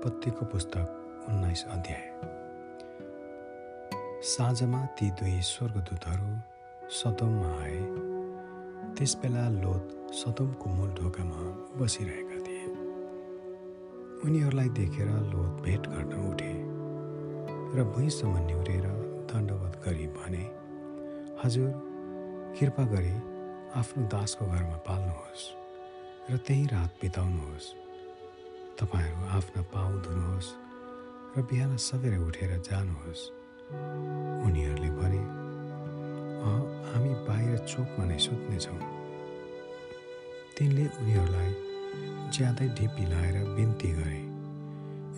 उत्पत्तिको पुस्तक उन्नाइस अध्याय। साँझमा ती दुई स्वर्गदूतहरू सदोममा आए। त्यसबेला लोत सदोमको मूल ढोकामा बसिरहेका थिए। उनीहरूलाई देखेर लोत भेट गर्न उठे र भुइँसम्म निहुरेर दण्डवत गरी भने हजुर कृपा गरी आफ्नो दासको घरमा पाल्नुहोस् र त्यही रात बिताउनुहोस्। तपाईँहरू आफ्ना पाउ धुनुहोस् र बिहान सबेरै उठेर जानुहोस्। उनीहरूले भने हामी बाहिर चोकमा नै सुत्नेछौँ। तिनले उनीहरूलाई ज्यादै ढिप्पी लाएर बिन्ती गरे।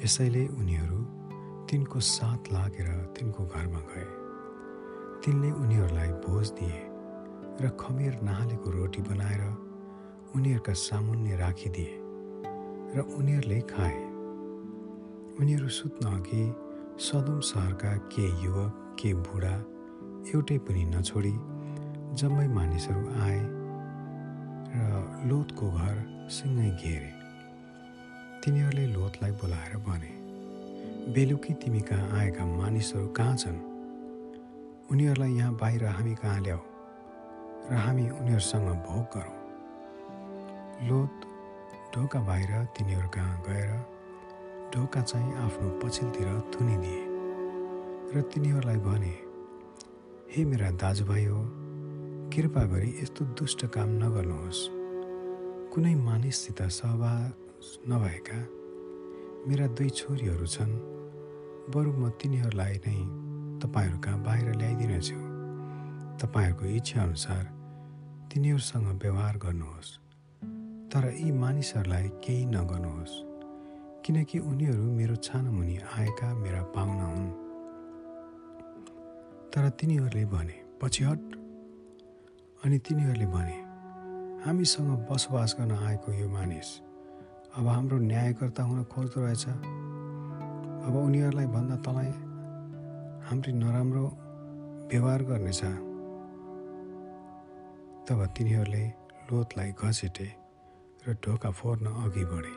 यसैले उनीहरू तिनको साथ लागेर तिनको घरमा गए। तिनले उनीहरूलाई भोज दिए र खमेर नहालेको रोटी बनाएर उनीहरूका सामुन्ने राखिदिए र उनीहरूले खाए। उनीहरू सुत्न अघि सदुम सहरका के युवक के बुढा एउटै पनि नछोडी जम्मै मानिसहरू आए र लोतको घर सँगै घेरे। तिनीहरूले लोतलाई बोलाएर भने बेलुकी तिमी कहाँ आएका? मानिसहरू कहाँ छन्? उनीहरूलाई यहाँ बाहिर हामी कहाँ ल्याऊ? र हामी उनीहरूसँग भोग गरौँ। लोत ढोका बाहिर तिनीहरू कहाँ गएर ढोका चाहिँ आफ्नो पछिल्तिर थुनिदिए र तिनीहरूलाई भने हे मेरा दाजुभाइ हो कृपा गरी यस्तो दुष्ट काम नगर्नुहोस्। कुनै मानिससित सहवास नभएका मेरा दुई छोरीहरू छन् बरु म तिनीहरूलाई नै तपाईँहरू कहाँ बाहिर ल्याइदिनेछु। तपाईँहरूको इच्छाअनुसार तिनीहरूसँग व्यवहार गर्नुहोस्। तर यी मानिसहरूलाई केही नगर्नुहोस् किनकि उनीहरू मेरो छानामुनि आएका मेरा पाहुना हुन्। तर तिनीहरूले भने पछि हट। अनि तिनीहरूले भने हामीसँग बसोबास गर्न आएको यो मानिस अब हाम्रो न्यायकर्ता हुन खोज्दो रहेछ। अब उनीहरूलाई भन्दा तँलाई हाम्रो नराम्रो व्यवहार गर्नेछ तब तिनीहरूले लोतलाई घसेटे। र ढोका फोर्न अघि बढे।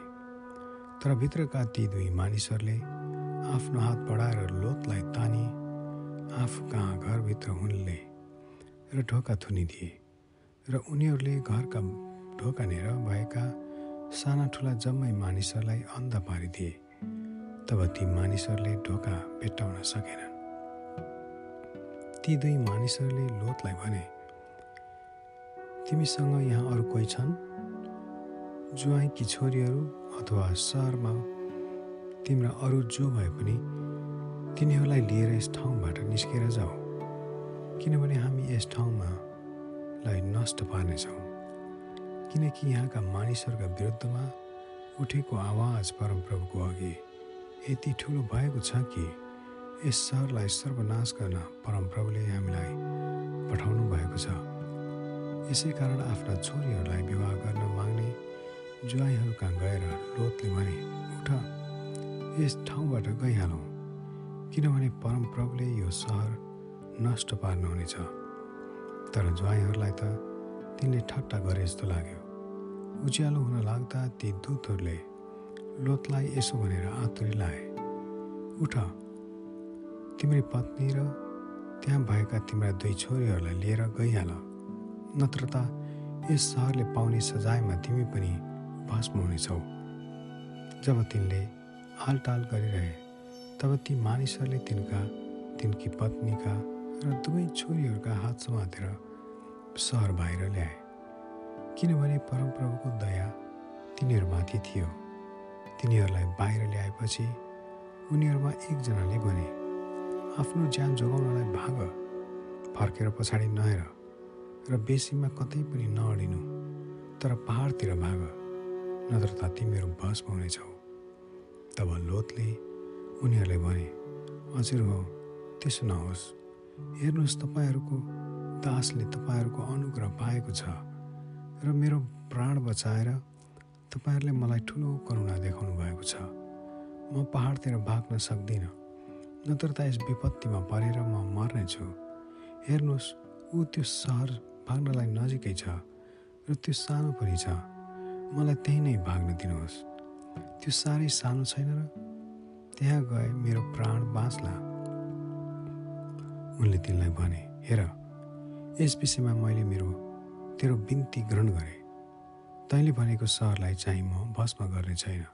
तर भित्रका ती दुई मानिसहरूले आफ्नो हात बढाएर लोतलाई तानी आफू कहाँ घरभित्र हुनले र ढोका थुनिदिए र उनीहरूले घरका ढोकानेर भएका साना ठुला जम्मै मानिसहरूलाई अन्ध पारिदिए तब ती मानिसहरूले ढोका भेट्टाउन सकेनन्। ती दुई मानिसहरूले लोतलाई भने तिमीसँग यहाँ अरू कोही छन्? जुवाइकी छोरीहरू अथवा सहरमा तिम्रा अरू जो भए पनि तिनीहरूलाई लिएर यस ठाउँबाट निस्केर जाऊ किनभने हामी यस ठाउँमा लाई नष्ट पार्नेछौँ। किनकि यहाँका मानिसहरूका विरुद्धमा उठेको आवाज परमप्रभुको अघि यति ठुलो भएको छ कि यस सहरलाई सर्वनाश गर्न परमप्रभुले हामीलाई पठाउनु भएको छ। यसै कारण आफ्ना छोरीहरूलाई विवाह गर्न माग्ने जुवाईहरू कहाँ गएर लोतले भने उठ यस ठाउँबाट गइहालौँ किनभने परमप्रभुले यो सहर नष्ट पार्नुहुनेछ। तर ज्वाइँहरूलाई त तिनले ठट्टा गरे जस्तो लाग्यो। उज्यालो हुन लाग्दा ती दूतहरूले लोतलाई यसो भनेर आतुरी लाए उठ तिम्री पत्नी र त्यहाँ भएका तिम्रा दुई छोरीहरूलाई लिएर गइहाल नत्र त यस सहरले पाउने सजायमा तिमी पनि भस्म हुनेछौ जब तिनले हालटाल गरिरहे तब ती मानिसहरूले तिनका तिनकी पत्नीका र दुवै छोरीहरूका हात समातेर सहर बाहिर ल्याए। किनभने परमप्रभुको दया तिनीहरूमाथि थियो। तिनीहरूलाई बाहिर ल्याएपछि उनीहरूमा एकजनाले भने आफ्नो ज्यान जोगाउनलाई भाग फर्केर पछाडि नहेर र बेसीमा कतै पनि नअडिनु तर पहाडतिर भाग। नत्र त तिमीहरू भस्म हुनेछौ तब लोतले उनीहरूले भने हजुर हो त्यसो नहोस्। हेर्नुहोस् तपाईँहरूको दासले तपाईँहरूको अनुग्रह पाएको छ र मेरो प्राण बचाएर तपाईँहरूले मलाई ठुलो करुणा देखाउनु भएको छ। म पहाडतिर भाग्न सक्दिनँ नत्र त यस विपत्तिमा परेर म मर्नेछु हेर्नुहोस् ऊ त्यो सहर भाग्नलाई नजिकै छ र त्यो सानो पनि छ। मलाई त्यही नै भाग्न दिनुहोस्। त्यो साह्रै सानो छैन र त्यहाँ गए मेरो प्राण बाँच्ला। उनले तिनलाई भने हेर यस विषयमा मैले मेरो तेरो बिन्ती ग्रहण गरेँ। तैँले भनेको सहरलाई चाहिँ म भस्म गर्ने छैन।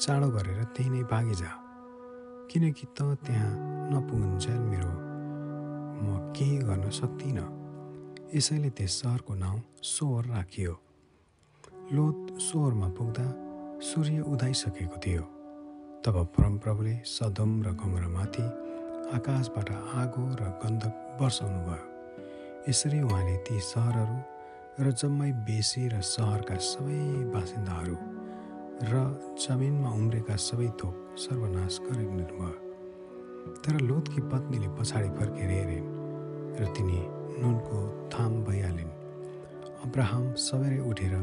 चाँडो गरेर त्यही नै भागी जा। किनकि त त्यहाँ नपुगुन्जेल मेरो। म केही गर्न सक्दिनँ। यसैले त्यस सहरको नाउँ सोहोर राखियो। लोत सोहोरमा पुग्दा सूर्य उदाइसकेको थियो। तब परमप्रभुले सदम र गमरामाथि आकाशबाट आगो र गन्धक वर्षाउनु भयो। यसरी उहाँले ती सहरहरू र जम्मै बेसी र सहरका सबै बासिन्दाहरू र जमिनमा उम्रेका सबै थोक सर्वनाश गरिदिनुभयो तर लोतकी पत्नीले पछाडि फर्केर हेरिन् र तिनी नुनको थाम भइहालिन्। अब्राहम सबैले उठेर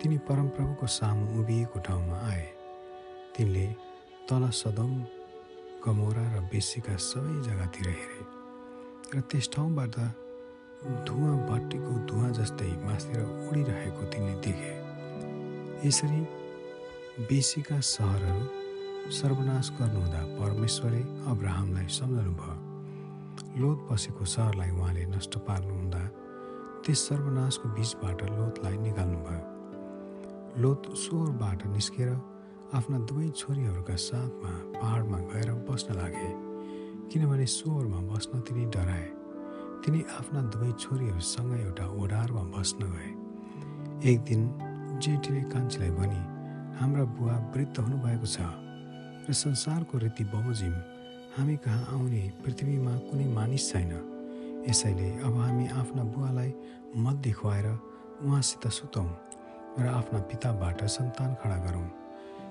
तिनी परमप्रभुको सामु उभिएको ठाउँमा आए। तिनले तल सदम गमोरा र बेसीका सबै जग्गातिर हेरे र त्यस ठाउँबाट धुवा भट्टीको धुवा जस्तै मासतिर उडिरहेको तिनले देखे। यसरी बेसीका सहरहरू सर्वनाश गर्नुहुँदा परमेश्वरले अब्राहमलाई सम्झनु भयो। लोत बसेको सहरलाई उहाँले नष्ट पार्नुहुँदा त्यस सर्वनाशको बिचबाट लोतलाई निकाल्नुभयो। लोत स्वरबाट निस्केर आफ्ना दुवै छोरीहरूका साथमा पहाडमा गएर बस्न लागे किनभने स्वरमा बस्न तिनी डराए। तिनी आफ्ना दुवै छोरीहरूसँग एउटा ओडारमा बस्न गए। एक दिन जेठीले कान्छीलाई भनी हाम्रा बुवा वृद्ध हुनुभएको छ र संसारको रीति बमोजिम हामी कहाँ आउने पृथ्वीमा कुनै मानिस छैन। यसैले अब हामी आफ्ना बुवालाई मध्य खुवाएर उहाँसित सुतौँ। र आफ्ना पिताबाट सन्तान खडा गरौँ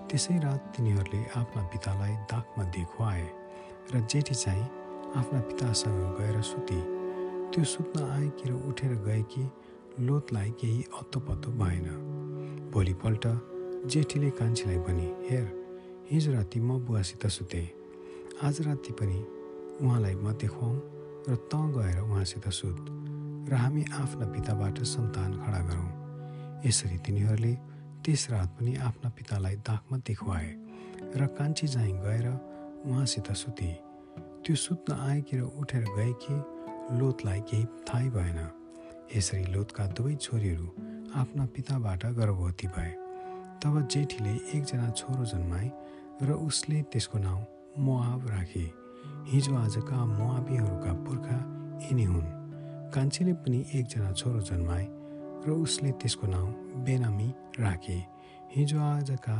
त्यसै रात तिनीहरूले आफ्ना पितालाई दागमध्ये खुवाए र जेठी चाहिँ आफ्ना पितासँग गएर सुती। त्यो सुत्न आएकी र उठेर गएकी लोतलाई केही अत्तो भएन। भोलिपल्ट जेठीले कान्छीलाई पनि हेर हिजो राति म बुवासित सुतेँ। आज राति पनि उहाँलाई म देखाउँ र त गएर उहाँसित सुत र हामी आफ्ना पिताबाट सन्तान खडा गरौँ। यसरी तिनीहरूले त्यस रात पनि आफ्ना पितालाई दागमा देखाए र कान्छी चाहिँ गएर उहाँसित सुते। त्यो सुत्न आएकी र उठेर गएकी लोतलाई केही थाहै भएन। यसरी लोतका दुवै छोरीहरू आफ्ना पिताबाट गर्भवती भए। तब जेठीले एकजना छोरो जन्माए र उसले त्यसको नाउँ मोआब राखे। हिजो आजका मोआबीहरूका पुर्खा यिनी हुन्। कान्छीले पनि एकजना छोरो जन्माए र उसले त्यसको नाउँ बेनामी राखे। हिजो आजका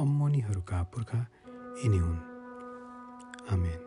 अम्मनीहरूका पुर्खा यिनी हुन्। आमेन।